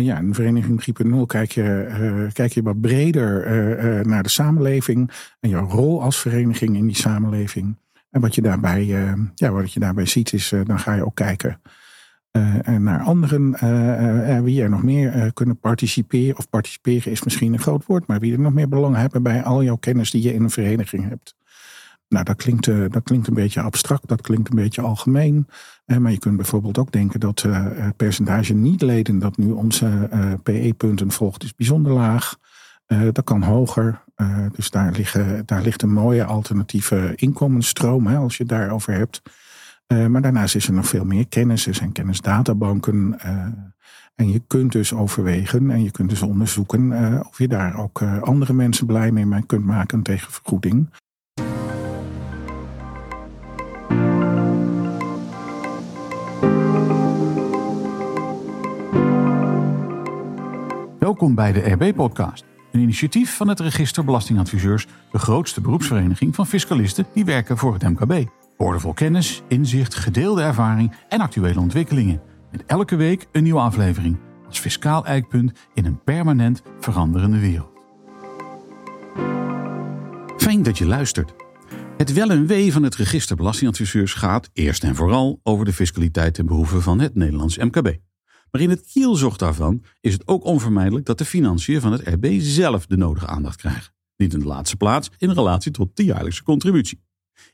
Nou ja, in Vereniging 3.0 kijk je, kijk je wat breder naar de samenleving en jouw rol als vereniging in die samenleving. En wat je daarbij, ja, wat je daarbij ziet, is dan ga je ook kijken en naar anderen wie er nog meer kunnen participeren. Of participeren is misschien een groot woord, maar wie er nog meer belang hebben bij al jouw kennis die je in een vereniging hebt. Nou, dat klinkt, uh, dat klinkt een beetje abstract, dat klinkt een beetje algemeen. Uh, maar je kunt bijvoorbeeld ook denken dat uh, het percentage niet-leden dat nu onze PE-punten volgt, is bijzonder laag. dat kan hoger. dus daar, liggen, daar ligt een mooie alternatieve inkomensstroom, hè, als je het daarover hebt. maar daarnaast is er nog veel meer kennis. Er zijn kennisdatabanken. en je kunt dus overwegen en je kunt dus onderzoeken of je daar ook andere mensen blij mee kunt maken tegen vergoeding. Welkom bij de RB-podcast, een initiatief van het Register Belastingadviseurs, de grootste beroepsvereniging van fiscalisten die werken voor het MKB. Woordenvol kennis, inzicht, gedeelde ervaring en actuele ontwikkelingen. Met elke week een nieuwe aflevering als fiscaal eikpunt in een permanent veranderende wereld. Fijn dat je luistert. Het wel en wee van het Register Belastingadviseurs gaat eerst en vooral over de fiscaliteit ten behoeve van het Nederlands MKB. Maar in het kielzocht daarvan is het ook onvermijdelijk dat de financiën van het RB zelf de nodige aandacht krijgen. Niet in de laatste plaats in relatie tot de jaarlijkse contributie.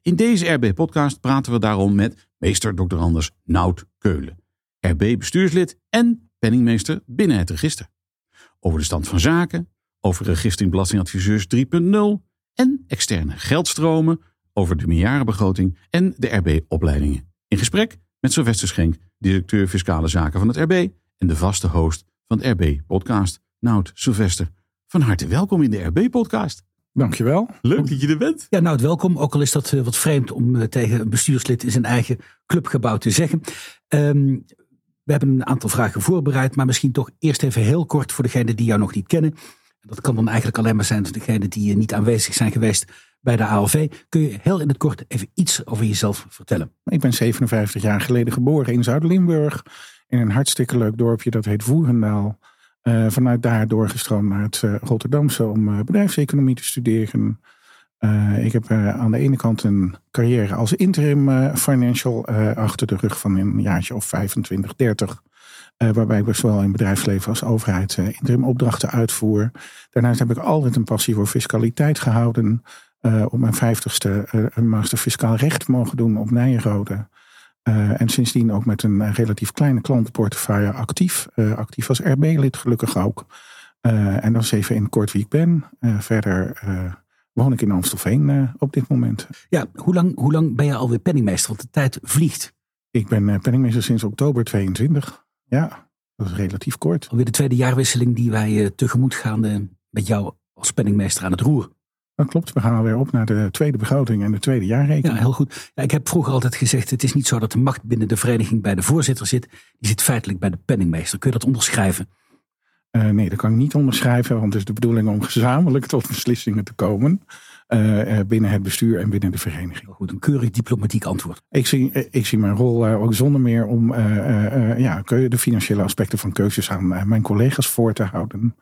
In deze RB-podcast praten we daarom met meester Dr. Anders Nout Keulen, RB-bestuurslid en penningmeester binnen het register. Over de stand van zaken, over register belastingadviseurs 3.0 en externe geldstromen, over de meerjarenbegroting en de RB-opleidingen. In gesprek met Sylvester Schenk, directeur fiscale zaken van het RB en de vaste host van het RB-podcast. Nout Sylvester, van harte welkom in de RB-podcast. Dankjewel. Leuk dat je er bent. Ja, nou, welkom. Ook al is dat eh, wat vreemd om eh, tegen een bestuurslid in zijn eigen clubgebouw te zeggen. Um, we hebben een aantal vragen voorbereid, maar misschien toch eerst even heel kort voor degenen die jou nog niet kennen. Dat kan dan eigenlijk alleen maar zijn voor degenen die eh, niet aanwezig zijn geweest bij de ALV. Kun je heel in het kort even iets over jezelf vertellen? Ik ben 57 jaar geleden geboren in Zuid-Limburg. In een hartstikke leuk dorpje dat heet Voerendaal. Uh, vanuit daar doorgestroomd naar het uh, Rotterdamse om uh, bedrijfseconomie te studeren. ik heb aan de ene kant een carrière als interim financial achter de rug van een jaartje of 25, 30. waarbij ik zowel in bedrijfsleven als overheid interim opdrachten uitvoer. Daarnaast heb ik altijd een passie voor fiscaliteit gehouden uh, op mijn vijftigste uh, een master fiscaal recht mogen doen op Nijenrode. Uh, en sindsdien ook met een relatief kleine klantenportefeuille actief. actief als RB-lid gelukkig ook. en dat is even in kort wie ik ben. verder woon ik in Amstelveen op dit moment. Ja, hoe lang, hoe lang ben je alweer penningmeester? Want de tijd vliegt. Ik ben penningmeester sinds oktober 22. Ja, dat is relatief kort. Alweer de tweede jaarwisseling die wij tegemoet gaan met jou als penningmeester aan het roer. Dat klopt. We gaan alweer op naar de tweede begroting en de tweede jaarrekening. Ja, heel goed. Ja, ik heb vroeger altijd gezegd: het is niet zo dat de macht binnen de vereniging bij de voorzitter zit. Die zit feitelijk bij de penningmeester. Kun je dat onderschrijven? Uh, nee, dat kan ik niet onderschrijven, want het is de bedoeling om gezamenlijk tot beslissingen te komen. Uh, binnen het bestuur en binnen de vereniging. Goed, een keurig diplomatiek antwoord. Ik zie, ik zie mijn rol ook zonder meer om ja, de financiële aspecten van keuzes aan mijn collega's voor te houden.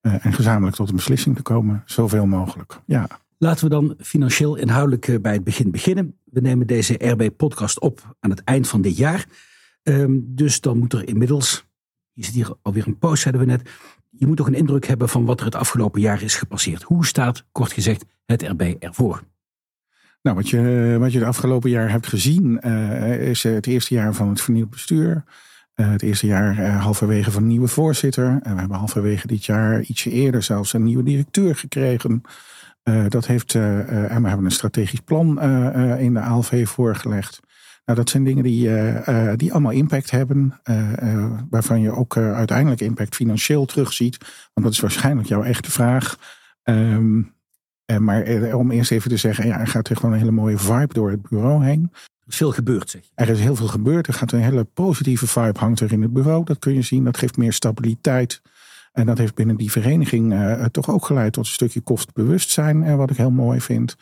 Eh, en gezamenlijk tot een beslissing te komen, zoveel mogelijk. Ja. Laten we dan financieel inhoudelijk eh, bij het begin beginnen. We nemen deze RB-podcast op aan het eind van dit jaar. Um, dus dan moet er inmiddels, je zit hier alweer een post, zeiden we net. Je moet toch een indruk hebben van wat er het afgelopen jaar is gepasseerd. Hoe staat, kort gezegd, het RB ervoor? Nou, wat je, wat je het afgelopen jaar hebt gezien, uh, is het eerste jaar van het vernieuwd bestuur. Uh, het eerste jaar uh, halverwege van een nieuwe voorzitter. En we hebben halverwege dit jaar ietsje eerder zelfs een nieuwe directeur gekregen. Uh, dat heeft, en we hebben een strategisch plan in de ALV voorgelegd. Nou, dat zijn dingen die, die allemaal impact hebben. waarvan je ook uiteindelijk impact financieel terugziet. Want dat is waarschijnlijk jouw echte vraag. Um, maar om eerst even te zeggen, ja, er gaat echt wel een hele mooie vibe door het bureau heen veel gebeurd, zeg Er is heel veel gebeurd. Er gaat een hele positieve vibe hangt er in het bureau. Dat kun je zien. Dat geeft meer stabiliteit. En dat heeft binnen die vereniging uh, toch ook geleid tot een stukje kostbewustzijn. Uh, wat ik heel mooi vind.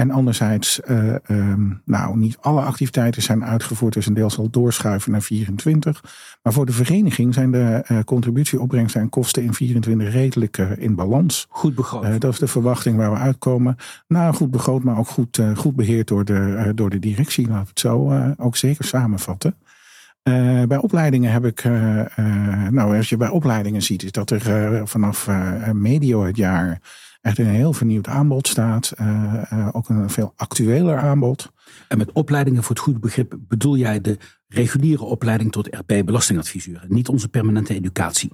En anderzijds, ehm, nou, niet alle activiteiten zijn uitgevoerd, dus een deel zal doorschuiven naar 24. Maar voor de vereniging zijn de contributieopbrengsten en kosten in 24 redelijk in balans. Goed begroot. dat is de verwachting waar we uitkomen. Nou, goed begroot, maar ook goed, goed beheerd door de, door de directie, laten we het zo ook zeker samenvatten. Uh, bij opleidingen heb ik, uh, uh, nou als je bij opleidingen ziet, is dat er vanaf medio het jaar echt een heel vernieuwd aanbod staat. ook een veel actueler aanbod. En met opleidingen voor het goede begrip bedoel jij de reguliere opleiding tot RP belastingadviseur, niet onze permanente educatie?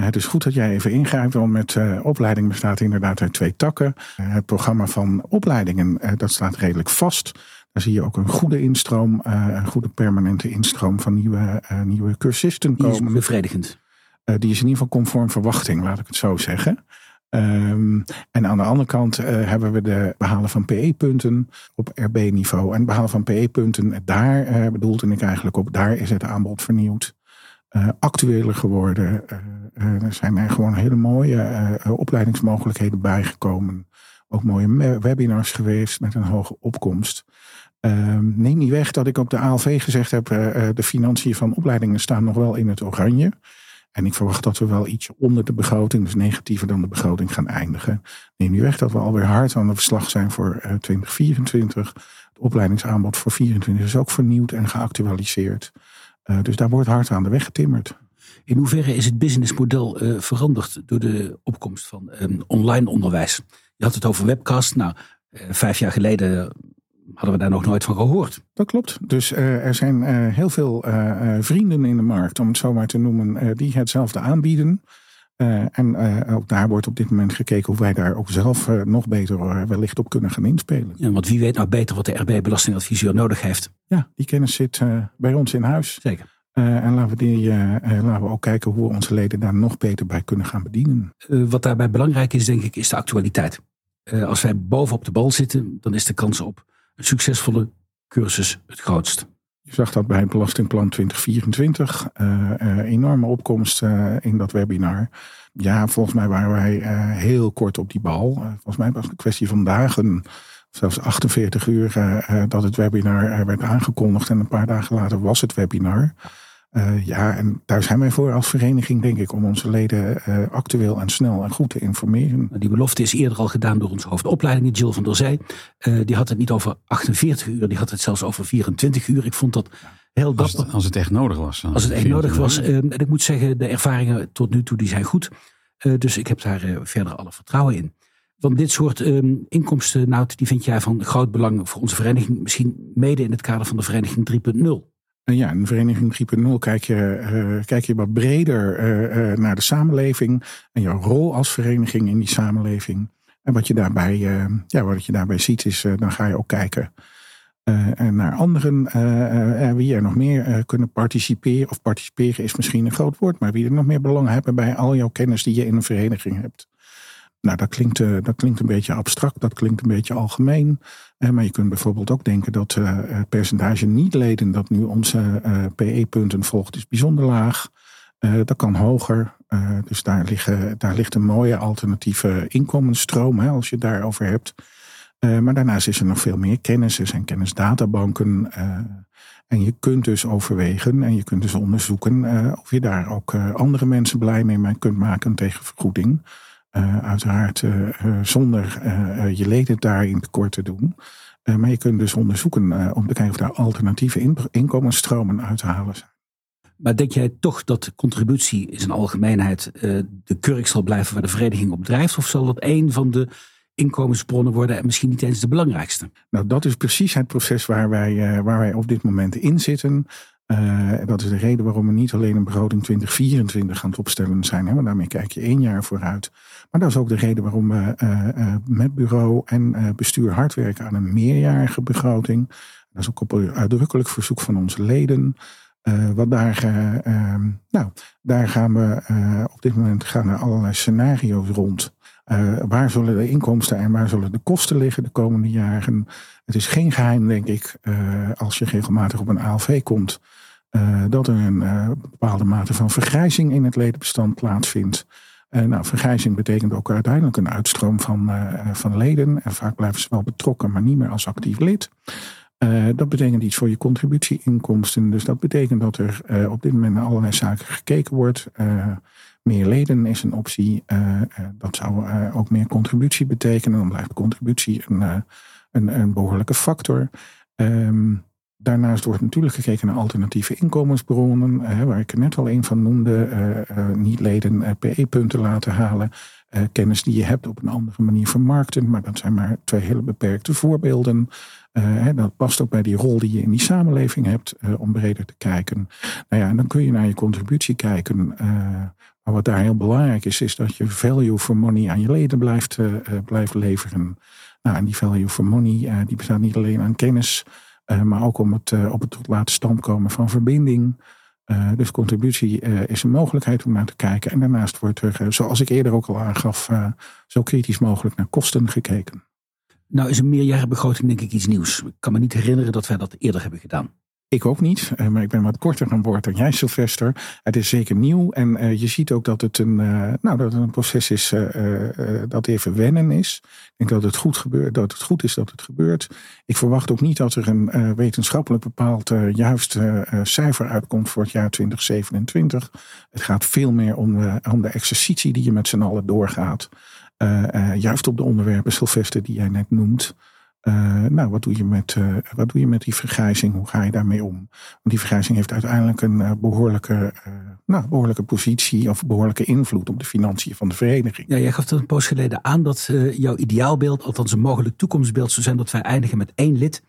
het is goed dat jij even ingrijpt, want met opleiding bestaat inderdaad uit twee takken. het programma van opleidingen, dat staat redelijk vast. Daar zie je ook een goede instroom, een goede permanente instroom van nieuwe, nieuwe cursisten komen. Die is bevredigend. Die is in ieder geval conform verwachting, laat ik het zo zeggen. Um, en aan de andere kant hebben we de behalen van PE-punten op RB-niveau. En behalen van PE-punten, daar bedoelde ik eigenlijk op, daar is het aanbod vernieuwd. actueler geworden. er zijn er gewoon hele mooie opleidingsmogelijkheden bijgekomen. Ook mooie webinars geweest met een hoge opkomst. Ehm, neem niet weg dat ik op de ALV gezegd heb, uh, de financiën van opleidingen staan nog wel in het oranje. En ik verwacht dat we wel iets onder de begroting, dus negatiever dan de begroting, gaan eindigen. Neem niet weg dat we alweer hard aan de verslag zijn voor 2024. Eh, het opleidingsaanbod voor 2024 is ook vernieuwd en geactualiseerd. Uh, dus daar wordt hard aan de weg getimmerd. In hoeverre is het businessmodel uh, veranderd door de opkomst van online onderwijs? Je had het over webcast. Nou, vijf jaar geleden hadden we daar nog nooit van gehoord. Dat klopt. Dus uh, er zijn uh, heel veel uh, vrienden in de markt, om het zo maar te noemen, die hetzelfde aanbieden. en ook daar wordt op dit moment gekeken hoe wij daar ook zelf nog beter wellicht op kunnen gaan inspelen. Ja, want wie weet nou beter wat de RB-belastingadviseur nodig heeft? Ja, die kennis zit bij ons in huis. Zeker. en laten we, die, laten we ook kijken hoe we onze leden daar nog beter bij kunnen gaan bedienen. wat daarbij belangrijk is, denk ik, is de actualiteit. als wij bovenop de bal zitten, dan is de kans op een succesvolle cursus het grootst. Je zag dat bij Belastingplan 2024. Uh, uh, enorme opkomst uh, in dat webinar. Ja, volgens mij waren wij heel kort op die bal. volgens mij was het een kwestie van dagen, zelfs 48 uur, dat het webinar werd aangekondigd. En een paar dagen later was het webinar. Uh, ja, en daar zijn wij voor als vereniging, denk ik, om onze leden uh, actueel en snel en goed te informeren. Die belofte is eerder al gedaan door onze hoofdopleiding, Jill van der Zij. Uh, die had het niet over 48 uur, die had het zelfs over 24 uur. Ik vond dat heel dapper. Als het, als het echt nodig was. Als het echt nodig was. en ik moet zeggen, de ervaringen tot nu toe die zijn goed. dus ik heb daar verder alle vertrouwen in. Want dit soort um, inkomsten, nou, die vind jij van groot belang voor onze vereniging. Misschien mede in het kader van de vereniging 3.0. En ja, in de vereniging 3.0 kijk je, uh, kijk je wat breder uh, naar de samenleving en jouw rol als vereniging in die samenleving. En wat je daarbij, ja, wat je daarbij ziet, is dan ga je ook kijken naar anderen, wie er nog meer kunnen participeren. Of participeren is misschien een groot woord, maar wie er nog meer belang hebben bij al jouw kennis die je in een vereniging hebt. Nou, dat klinkt, uh, dat klinkt een beetje abstract, dat klinkt een beetje algemeen. Uh, maar je kunt bijvoorbeeld ook denken dat uh, het percentage niet-leden dat nu onze PE-punten volgt, is bijzonder laag. dat kan hoger. dus daar, liggen, daar ligt een mooie alternatieve inkomensstroom, hè, als je het daarover hebt. maar daarnaast is er nog veel meer kennis. Er zijn kennisdatabanken. en je kunt dus overwegen en je kunt dus onderzoeken of je daar ook andere mensen blij mee kunt maken tegen vergoeding. Uh, uiteraard uh, zonder uh, je leden daarin tekort te doen. maar je kunt dus onderzoeken om te kijken of daar alternatieve in inkomensstromen uit te halen zijn. Maar denk jij toch dat contributie in zijn algemeenheid de kurk zal blijven waar de vereniging op drijft? Of zal dat een van de inkomensbronnen worden en misschien niet eens de belangrijkste? Nou, dat is precies het proces waar wij, waar wij op dit moment in zitten. Uh, dat is de reden waarom we niet alleen een begroting 2024 gaan opstellen zijn. Hè, want daarmee kijk je één jaar vooruit. Maar dat is ook de reden waarom we uh, met bureau en bestuur hard werken aan een meerjarige begroting. Dat is ook op een uitdrukkelijk verzoek van onze leden. wat daar, ehm, nou, daar gaan we op dit moment gaan er allerlei scenario's rond. Waar zullen de inkomsten en waar zullen de kosten liggen de komende jaren? Het is geen geheim, denk ik, als je regelmatig op een ALV komt, dat er een bepaalde mate van vergrijzing in het ledenbestand plaatsvindt. nou, vergrijzing betekent ook uiteindelijk een uitstroom van, van leden. En vaak blijven ze wel betrokken, maar niet meer als actief lid. dat betekent iets voor je contributieinkomsten. Dus dat betekent dat er op dit moment naar allerlei zaken gekeken wordt. Meer leden is een optie. dat zou ook meer contributie betekenen. Dan blijft contributie een, een, een behoorlijke factor. Um, Daarnaast wordt natuurlijk gekeken naar alternatieve inkomensbronnen, waar ik er net al een van noemde. Niet-leden PE-punten laten halen. kennis die je hebt op een andere manier vermarkten. Maar dat zijn maar twee hele beperkte voorbeelden. Dat past ook bij die rol die je in die samenleving hebt om breder te kijken. Nou ja, en dan kun je naar je contributie kijken. Maar wat daar heel belangrijk is, is dat je value for money aan je leden blijft, blijft leveren. Nou, en die value for money die bestaat niet alleen aan kennis. Eh, maar ook om het, uh, op het tot laten stand komen van verbinding. Uh, dus contributie is een mogelijkheid om naar te kijken. En daarnaast wordt zoals ik eerder ook al aangaf, zo kritisch mogelijk naar kosten gekeken. Nou is een meerjarenbegroting denk ik iets nieuws. Ik kan me niet herinneren dat wij dat eerder hebben gedaan. Ik ook niet, eh, maar ik ben wat korter aan boord dan jij, Sylvester. Het is zeker nieuw en uh, je ziet ook dat het een, uh, nou, dat een proces is dat even wennen is. Ik denk dat het, goed gebeurt, dat het goed is dat het gebeurt. Ik verwacht ook niet dat er een wetenschappelijk bepaald juist cijfer uitkomt voor het jaar 2027. Het gaat veel meer om, om de exercitie die je met z'n allen doorgaat. juist op de onderwerpen, Sylvester, die jij net noemt. Uh, nou, wat doe, je met, uh, wat doe je met die vergrijzing? Hoe ga je daarmee om? Want die vergrijzing heeft uiteindelijk een uh, behoorlijke, nou, behoorlijke positie of behoorlijke invloed op de financiën van de vereniging. Ja, jij gaf er een poos geleden aan dat jouw ideaalbeeld, althans een mogelijk toekomstbeeld, zou zijn dat wij eindigen met één lid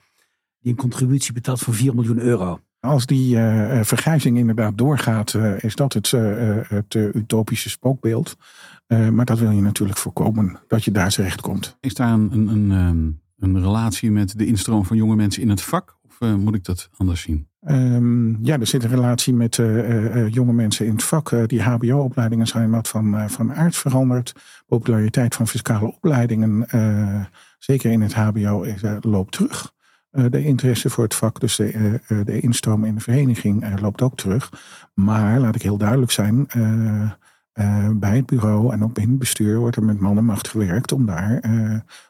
die een contributie betaalt van 4 miljoen euro. Als die vergrijzing inderdaad doorgaat, is dat het, het utopische spookbeeld. maar dat wil je natuurlijk voorkomen, dat je daar terecht komt. Is daar een, een, een ehm, een relatie met de instroom van jonge mensen in het vak? Of uh, moet ik dat anders zien? Um, ja, er zit een relatie met uh, uh, jonge mensen in het vak. die HBO-opleidingen zijn wat van, van aard veranderd. Populariteit van fiscale opleidingen, zeker in het HBO, is, loopt terug. de interesse voor het vak, dus de, de instroom in de vereniging, loopt ook terug. Maar laat ik heel duidelijk zijn. Bij het bureau en ook in het bestuur wordt er met man en macht gewerkt om daar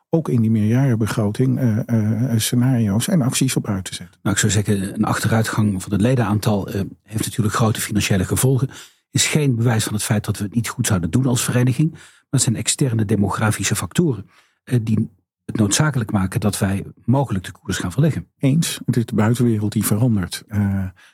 ook in die meerjarenbegroting uh, scenario's en acties op uit te zetten. Nou, ik zou zeggen, een achteruitgang van het ledenaantal heeft natuurlijk grote financiële gevolgen. Is geen bewijs van het feit dat we het niet goed zouden doen als vereniging. Maar het zijn externe demografische factoren die het noodzakelijk maken dat wij mogelijk de koers gaan verleggen. Eens, het is de buitenwereld die verandert. Uh,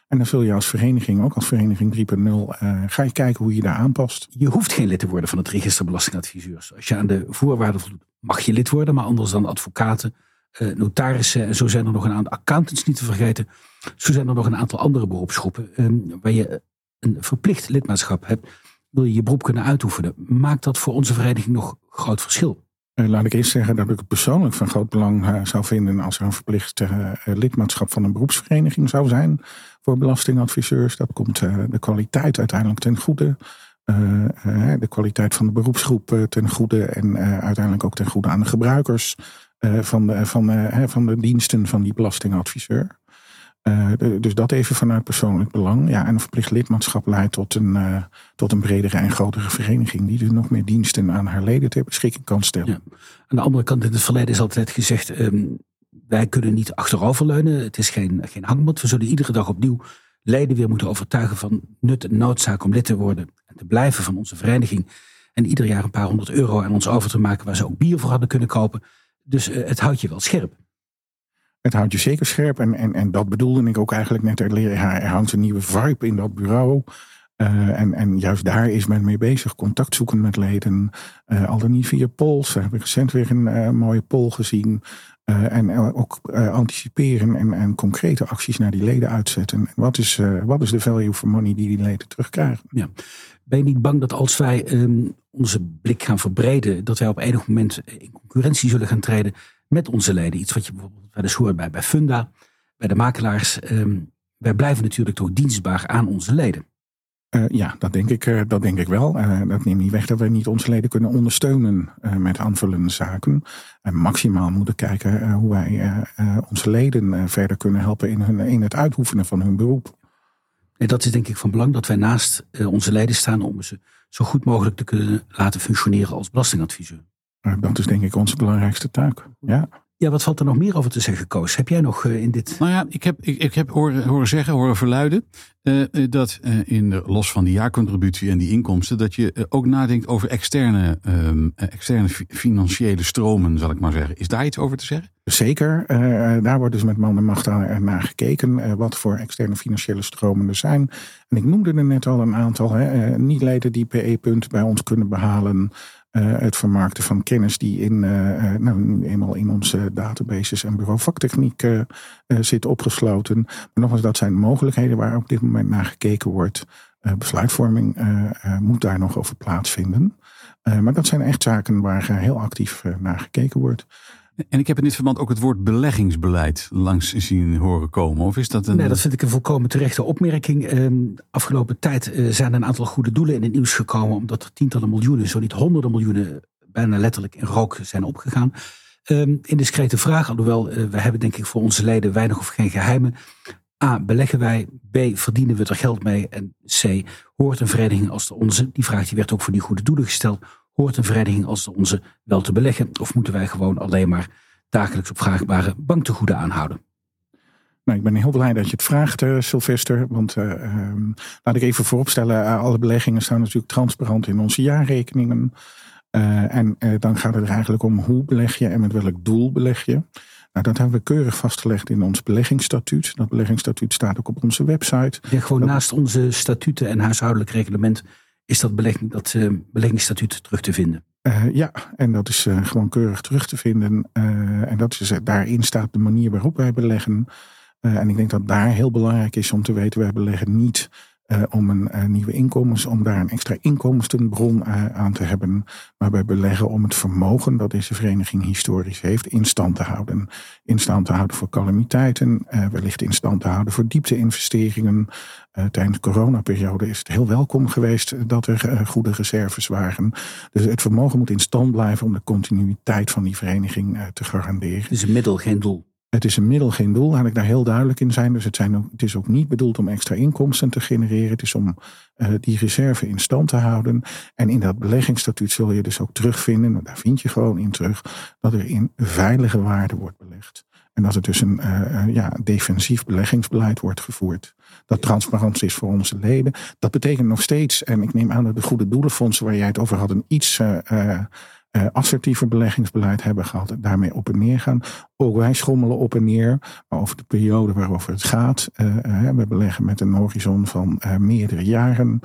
en dan zul je als vereniging, ook als vereniging 3.0, uh, ga je kijken hoe je daar aanpast. Je hoeft geen lid te worden van het register belastingadviseurs. Als je aan de voorwaarden voldoet, mag je lid worden, maar anders dan advocaten, uh, notarissen en zo zijn er nog een aantal accountants niet te vergeten. Zo zijn er nog een aantal andere beroepsgroepen waar je een verplicht lidmaatschap hebt. Wil je je beroep kunnen uitoefenen? Maakt dat voor onze vereniging nog groot verschil? Eh, laat ik eerst zeggen dat ik het persoonlijk van groot belang uh, zou vinden als er een verplicht uh, lidmaatschap van een beroepsvereniging zou zijn voor belastingadviseurs. Dat komt de kwaliteit uiteindelijk ten goede. de kwaliteit van de beroepsgroep ten goede en uiteindelijk ook ten goede aan de gebruikers van, de, van, van de diensten van die belastingadviseur. Uh, dus dat even vanuit persoonlijk belang. Ja, en een verplicht lidmaatschap leidt tot een, uh, tot een bredere en grotere vereniging. Die dus nog meer diensten aan haar leden ter beschikking kan stellen. Aan de andere kant, in het verleden is altijd gezegd. Um, wij kunnen niet achteroverleunen. Het is geen, geen hangmat. We zullen iedere dag opnieuw leden weer moeten overtuigen van nut en noodzaak om lid te worden. En te blijven van onze vereniging. En ieder jaar een paar honderd euro aan ons over te maken waar ze ook bier voor hadden kunnen kopen. Dus uh, het houdt je wel scherp. Het houdt je zeker scherp. En, en, en dat bedoelde ik ook eigenlijk net. Er, er hangt een nieuwe vibe in dat bureau. Uh, en, en juist daar is men mee bezig. Contact zoeken met leden. Uh, al dan niet via polls. We hebben recent weer een uh, mooie poll gezien. en ook anticiperen en, en concrete acties naar die leden uitzetten. Wat is, wat is de value for money die die leden terugkrijgen? Ja. Ben je niet bang dat als wij um, onze blik gaan verbreden, dat wij op enig moment in concurrentie zullen gaan treden met onze leden? Iets wat je bijvoorbeeld bij de hoort bij, bij Funda, bij de makelaars. Um, wij blijven natuurlijk toch dienstbaar aan onze leden. Uh, ja, dat denk ik, uh, dat denk ik wel. Uh, dat neemt niet weg dat wij niet onze leden kunnen ondersteunen met aanvullende zaken. En maximaal moeten kijken hoe wij onze leden verder kunnen helpen in, hun, in het uitoefenen van hun beroep. En dat is denk ik van belang dat wij naast onze leden staan om ze zo goed mogelijk te kunnen laten functioneren als belastingadviseur. Dat is denk ik onze belangrijkste taak. Ja. Ja, wat valt er nog meer over te zeggen, Koos? Heb jij nog in dit... Nou ja, ik heb, ik, ik heb horen, horen zeggen, horen verluiden... Uh, dat uh, in de, los van die jaarcontributie en die inkomsten... dat je uh, ook nadenkt over externe, externe financiële stromen, zal ik maar zeggen. Is daar iets over te zeggen? Zeker. daar wordt dus met man en macht naar gekeken... wat voor externe financiële stromen er zijn. En ik noemde er net al een aantal. niet-leden die PE-punten bij ons kunnen behalen... Uh, het vermarkten van kennis die in, uh, nou, nu eenmaal in onze databases en bureau vaktechniek zit opgesloten. Maar nogmaals, dat zijn mogelijkheden waar op dit moment naar gekeken wordt. besluitvorming moet daar nog over plaatsvinden. maar dat zijn echt zaken waar heel actief naar gekeken wordt. En ik heb in dit verband ook het woord beleggingsbeleid langs zien horen komen. Of is dat een. Nee, dat vind ik een volkomen terechte opmerking. Ehm, afgelopen tijd uh, zijn een aantal goede doelen in het nieuws gekomen. omdat er tientallen miljoenen, zo niet honderden miljoenen. bijna letterlijk in rook zijn opgegaan. Um, indiscrete vraag, alhoewel uh, we hebben denk ik voor onze leden weinig of geen geheimen. A. Beleggen wij? B. Verdienen we er geld mee? En C. Hoort een vereniging als de onze? Die vraag die werd ook voor die goede doelen gesteld Hoort een vereniging als onze wel te beleggen? Of moeten wij gewoon alleen maar dagelijks opvraagbare banktegoeden aanhouden? Nou, ik ben heel blij dat je het vraagt, uh, Sylvester. Want uh, um, laat ik even vooropstellen, uh, alle beleggingen staan natuurlijk transparant in onze jaarrekeningen. en dan gaat het er eigenlijk om hoe beleg je en met welk doel beleg je. Nou, dat hebben we keurig vastgelegd in ons beleggingsstatuut. Dat beleggingsstatuut staat ook op onze website. Ja, gewoon naast onze statuten en huishoudelijk reglement is dat, belegging, dat uh, beleggingsstatuut terug te vinden. Uh, ja, en dat is uh, gewoon keurig terug te vinden. en dat is, daarin staat de manier waarop wij beleggen. en ik denk dat daar heel belangrijk is om te weten, wij beleggen niet uh, om een uh, nieuwe inkomens, om daar een extra inkomstenbron uh, aan te hebben. Maar wij beleggen om het vermogen dat deze vereniging historisch heeft in stand te houden. In stand te houden voor calamiteiten, wellicht in stand te houden voor diepte-investeringen. tijdens de coronaperiode is het heel welkom geweest dat er goede reserves waren. Dus het vermogen moet in stand blijven om de continuïteit van die vereniging te garanderen. Is een middel, geen doel. Het is een middel, geen doel, laat ik daar heel duidelijk in zijn. Dus het, zijn ook, het is ook niet bedoeld om extra inkomsten te genereren. Het is om uh, die reserve in stand te houden. En in dat beleggingsstatuut zul je dus ook terugvinden, daar vind je gewoon in terug, dat er in veilige waarden wordt belegd. En dat er dus een uh, ja, defensief beleggingsbeleid wordt gevoerd. Dat transparant is voor onze leden. Dat betekent nog steeds, en ik neem aan dat de goede doelenfondsen waar jij het over had, een iets uh, assertiever beleggingsbeleid hebben gehad. En daarmee op en neer gaan. Ook wij schommelen op en neer. Maar over de periode waarover het gaat. Uh, we beleggen met een horizon van meerdere jaren.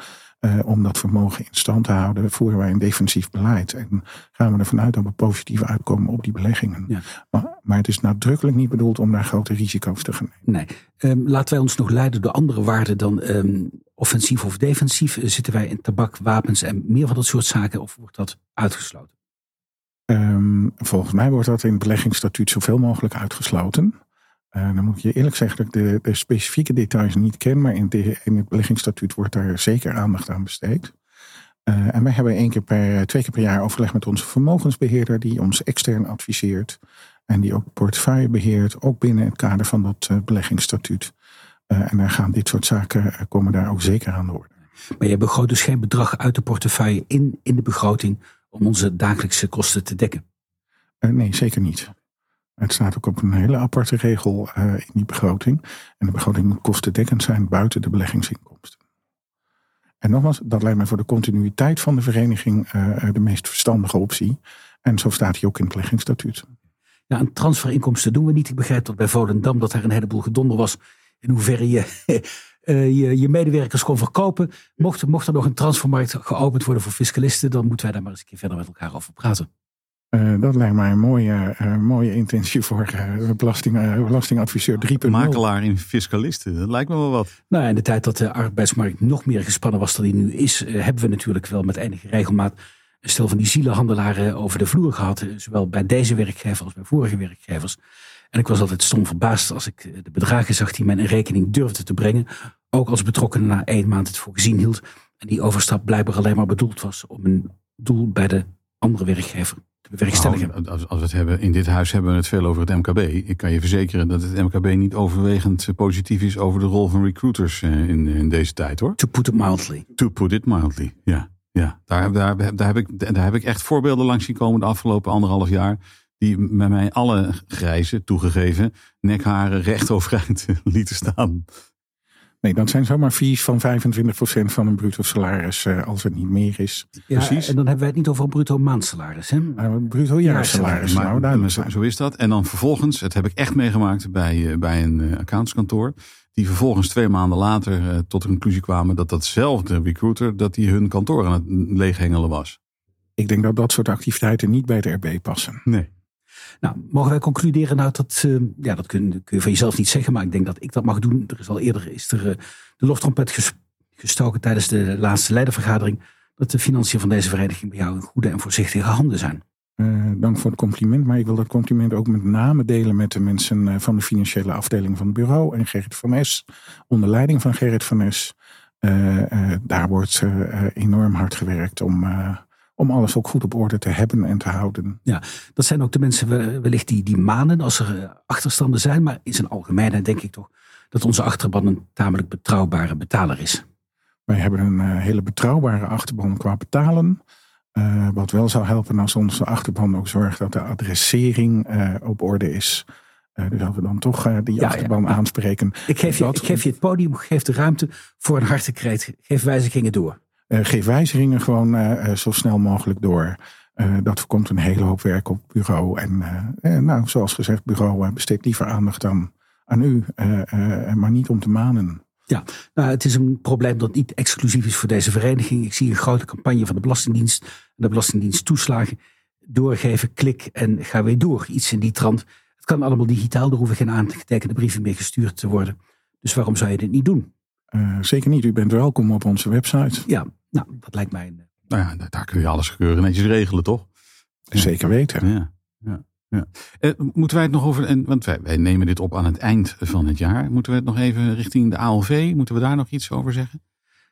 om dat vermogen in stand te houden, voeren wij een defensief beleid. En gaan we ervan uit dat we positief uitkomen op die beleggingen. Ja. Maar, maar, het is nadrukkelijk niet bedoeld om daar grote risico's te gaan nemen. Nee. Um, laten wij ons nog leiden door andere waarden dan um, offensief of defensief. Zitten wij in tabak, wapens en meer van dat soort zaken of wordt dat uitgesloten? Um, volgens mij wordt dat in het beleggingsstatuut zoveel mogelijk uitgesloten. Uh, dan moet je eerlijk zeggen dat ik de, de specifieke details niet ken, maar in, in, het beleggingsstatuut wordt daar zeker aandacht aan besteed. Uh, en wij hebben één keer per, twee keer per jaar overleg met onze vermogensbeheerder, die ons extern adviseert en die ook portefeuille beheert, ook binnen het kader van dat beleggingsstatuut. en dan gaan dit soort zaken komen daar ook zeker aan de orde. Maar je begroot dus geen bedrag uit de portefeuille in, in de begroting om onze dagelijkse kosten te dekken? Uh, nee, zeker niet. Het staat ook op een hele aparte regel uh, in die begroting. En de begroting moet kostendekkend zijn buiten de beleggingsinkomsten. En nogmaals, dat lijkt mij voor de continuïteit van de vereniging uh, de meest verstandige optie. En zo staat hij ook in het beleggingsstatuut. Ja, een transferinkomsten doen we niet. Ik begrijp dat bij Volendam dat er een heleboel gedonder was. In hoeverre je uh, je, je, medewerkers kon verkopen. Mocht, mocht er nog een transfermarkt geopend worden voor fiscalisten, dan moeten wij daar maar eens een keer verder met elkaar over praten. Uh, dat lijkt mij een mooie, uh, mooie intentie voor belasting, belastingadviseur 3.0. Makelaar in fiscalisten, dat lijkt me wel wat. Nou, in de tijd dat de arbeidsmarkt nog meer gespannen was dan die nu is, hebben we natuurlijk wel met enige regelmaat een stel van die zielenhandelaren over de vloer gehad. Zowel bij deze werkgever als bij vorige werkgevers. En ik was altijd stom verbaasd als ik de bedragen zag die men in rekening durfde te brengen. Ook als betrokkenen na één maand het voor gezien hield. En die overstap blijkbaar alleen maar bedoeld was om een doel bij de andere werkgever te bewerkstelligen. Nou, als, als we het hebben, in dit huis hebben we het veel over het MKB. Ik kan je verzekeren dat het MKB niet overwegend positief is over de rol van recruiters eh, in, in deze tijd hoor. To put it mildly. To put it mildly, ja. Ja, daar, daar, daar, heb ik, daar heb ik echt voorbeelden langs zien komen de afgelopen anderhalf jaar. Die met mij alle grijze, toegegeven, nekharen recht overeind lieten staan. Nee, dat zijn zomaar fees van 25% van een bruto salaris uh, als het niet meer is. Ja, Precies. En dan hebben wij het niet over een bruto maandsalaris. Hè? Uh, bruto jaarsalaris. Maar, nou, zo, zo is dat. En dan vervolgens, het heb ik echt meegemaakt bij, uh, bij een accountskantoor. Die vervolgens twee maanden later tot de conclusie kwamen dat datzelfde recruiter, dat die hun kantoor aan het leeghengelen was. Ik denk dat dat soort activiteiten niet bij de RB passen. Nee. Nou, mogen wij concluderen nou dat, uh, ja, dat kun, kun, je van jezelf niet zeggen, maar ik denk dat ik dat mag doen. Er is al eerder is er, uh, de loftrompet gestoken tijdens de laatste leidervergadering, dat de financiën van deze vereniging bij jou in goede en voorzichtige handen zijn. Uh, dank voor het compliment, maar ik wil dat compliment ook met name delen met de mensen van de financiële afdeling van het bureau en Gerrit van Es, onder leiding van Gerrit van Es. daar wordt enorm hard gewerkt om om alles ook goed op orde te hebben en te houden. Ja, dat zijn ook de mensen wellicht die, die manen als er eh, achterstanden zijn. Maar in zijn algemeenheid denk ik toch dat onze achterban een tamelijk betrouwbare betaler is. Wij hebben een uh, hele betrouwbare achterban qua betalen. Uh, wat wel zou helpen als onze achterban ook zorgt dat de adressering uh, op orde is. dus dat we dan toch die ja, achterban ja, aanspreken. Ik geef, je, ik geef je het podium, geef de ruimte voor een hartekreet. Geef wijzigingen door. Uh, geef wijzigingen gewoon uh, zo snel mogelijk door. Dat voorkomt een hele hoop werk op bureau. En nou, zoals gezegd, bureau besteedt liever aandacht dan aan u, maar niet om te manen. Ja, nou, het is een probleem dat niet exclusief is voor deze vereniging. Ik zie een grote campagne van de Belastingdienst. En de Belastingdienst toeslagen doorgeven, klik en ga weer door. Iets in die trant. Het kan allemaal digitaal, er hoeven geen aangetekende brieven meer gestuurd te worden. Dus waarom zou je dit niet doen? Uh, zeker niet. U bent welkom op onze website. Ja, nou, dat lijkt mij. Een... Nou ja, daar kun je alles keurig netjes regelen, toch? Zeker weten. Ja, ja, ja. Uh, moeten wij het nog over, en, want wij, wij, nemen dit op aan het eind van het jaar. Moeten we het nog even richting de ALV, moeten we daar nog iets over zeggen?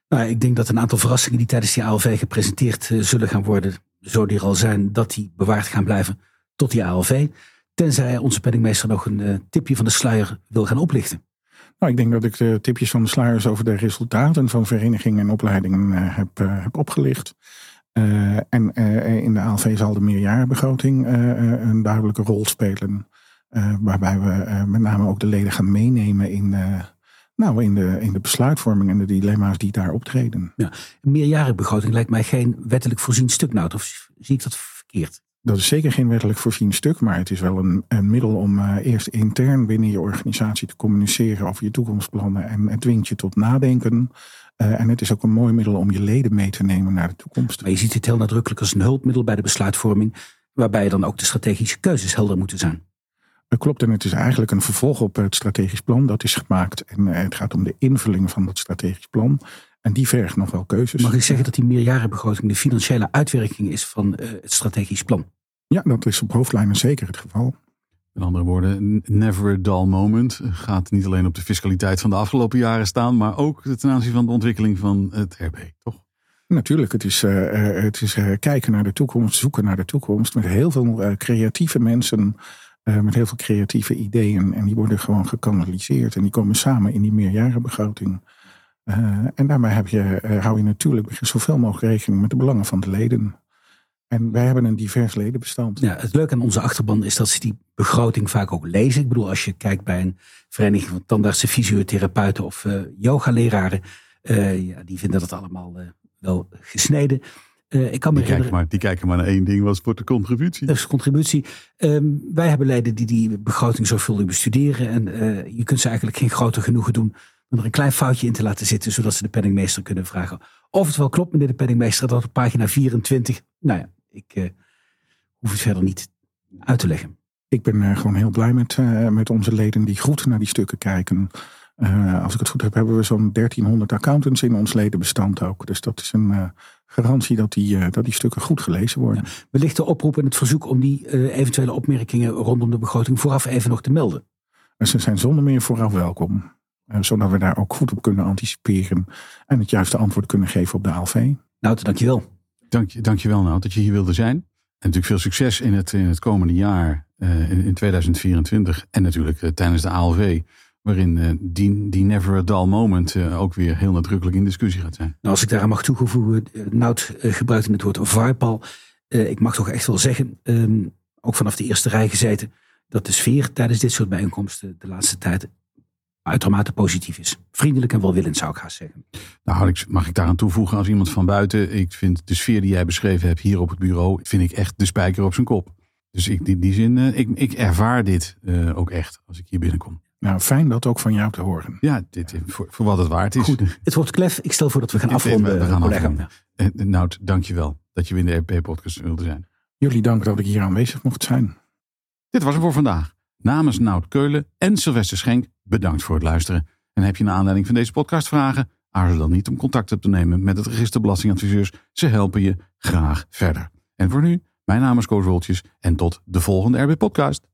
Nou, ik denk dat een aantal verrassingen die tijdens die ALV gepresenteerd uh, zullen gaan worden, zo die er al zijn, dat die bewaard gaan blijven tot die ALV. Tenzij onze penningmeester nog een tipje van de sluier wil gaan oplichten. Nou, ik denk dat ik de tipjes van de sluiers over de resultaten van verenigingen en opleidingen uh, heb, uh, heb opgelicht. Uh, en in de ALV zal de meerjarenbegroting een duidelijke rol spelen. waarbij we met name ook de leden gaan meenemen in, nou, in, de, in de besluitvorming en de dilemma's die daar optreden. Ja, een meerjarenbegroting lijkt mij geen wettelijk voorzien stuk nou, of zie ik dat verkeerd? Dat is zeker geen wettelijk voorzien stuk, maar het is wel een, een middel om uh, eerst intern binnen je organisatie te communiceren over je toekomstplannen. En het dwingt je tot nadenken. Uh, en het is ook een mooi middel om je leden mee te nemen naar de toekomst. Maar je ziet het heel nadrukkelijk als een hulpmiddel bij de besluitvorming, waarbij dan ook de strategische keuzes helder moeten zijn. Dat klopt, en het is eigenlijk een vervolg op het strategisch plan dat is gemaakt. En uh, het gaat om de invulling van dat strategisch plan. En die vergt nog wel keuzes. Mag ik zeggen dat die meerjarenbegroting de financiële uitwerking is van uh, het strategisch plan? Ja, dat is op hoofdlijnen zeker het geval. Met andere woorden, never a dull moment gaat niet alleen op de fiscaliteit van de afgelopen jaren staan, maar ook ten aanzien van de ontwikkeling van het RB, toch? Natuurlijk, het is, uh, het is uh, kijken naar de toekomst, zoeken naar de toekomst met heel veel uh, creatieve mensen, met heel veel creatieve ideeën. En die worden gewoon gekanaliseerd en die komen samen in die meerjarenbegroting. En daarmee heb je, hou je natuurlijk zoveel mogelijk rekening met de belangen van de leden. En wij hebben een divers ledenbestand. Ja, het leuke aan onze achterban is dat ze die begroting vaak ook lezen. Ik bedoel, als je kijkt bij een vereniging van tandartsen, fysiotherapeuten of uh, yogaleraren. Uh, ja, die vinden dat allemaal uh, wel gesneden. ik kan me die, kijken maar, die kijken maar naar één ding, wat wordt de contributie? Dat is de contributie. Um, wij hebben leden die die begroting zorgvuldig bestuderen. En je kunt ze eigenlijk geen groter genoegen doen om er een klein foutje in te laten zitten, zodat ze de penningmeester kunnen vragen of het wel klopt, meneer de penningmeester, dat op pagina 24, nou ja, ik uh, hoef het verder niet uit te leggen. Ik ben uh, gewoon heel blij met, uh, met onze leden die goed naar die stukken kijken. als ik het goed heb, hebben we zo'n 1300 accountants in ons ledenbestand ook. Dus dat is een garantie dat die, dat die stukken goed gelezen worden. Ja, wellicht de oproep en het verzoek om die eventuele opmerkingen rondom de begroting vooraf even nog te melden. En ze zijn zonder meer vooraf welkom. Zodat we daar ook goed op kunnen anticiperen en het juiste antwoord kunnen geven op de ALV. Nou, dankjewel. Dank je, dankjewel nou dat je hier wilde zijn. En natuurlijk veel succes in het, in het komende jaar, uh, in, in, 2024. En natuurlijk uh, tijdens de ALV. waarin eh, die, die never a dull moment eh, ook weer heel nadrukkelijk in discussie gaat zijn. Nou, als ik daaraan mag toevoegen, Nout uh, gebruikte het woord vaarpal. ik mag toch echt wel zeggen, um, ook vanaf de eerste rij gezeten, dat de sfeer tijdens dit soort bijeenkomsten de laatste tijd uitermate positief is. Vriendelijk en welwillend zou ik gaan zeggen. Nou, mag ik daaraan toevoegen als iemand van buiten. Ik vind de sfeer die jij beschreven hebt hier op het bureau, vind ik echt de spijker op zijn kop. Dus ik, in die zin, uh, ik, ik ervaar dit uh, ook echt als ik hier binnenkom. Nou, fijn dat ook van jou te horen. Ja, dit, voor, voor wat het waard is. Goed, het wordt klef. Ik stel voor dat we gaan afronden. We gaan afronden. Ja. Uh, nou, dankjewel dat je in de EP-podcast wilde zijn. Jullie dank dat ik hier aanwezig mocht zijn. Dit was het voor vandaag. Namens Nout Keulen en Sylvester Schenk, bedankt voor het luisteren. En heb je naar aanleiding van deze podcast vragen? Aarzel dan niet om contact op te nemen met het register belastingadviseurs. Ze helpen je graag verder. En voor nu, mijn naam is Koos Woltjes en tot de volgende RB Podcast.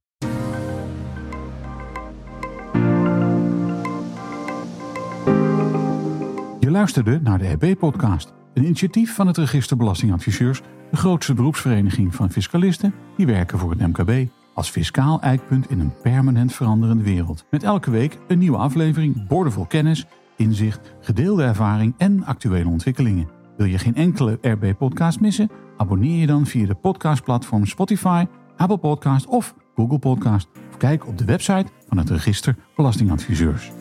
Je luisterde naar de RB-podcast, een initiatief van het Register Belastingadviseurs, de grootste beroepsvereniging van fiscalisten die werken voor het MKB als fiscaal eikpunt in een permanent veranderende wereld. Met elke week een nieuwe aflevering, boordevol kennis, inzicht, gedeelde ervaring en actuele ontwikkelingen. Wil je geen enkele RB-podcast missen? Abonneer je dan via de podcastplatform Spotify, Apple Podcast of Google Podcast. Of kijk op de website van het Register Belastingadviseurs.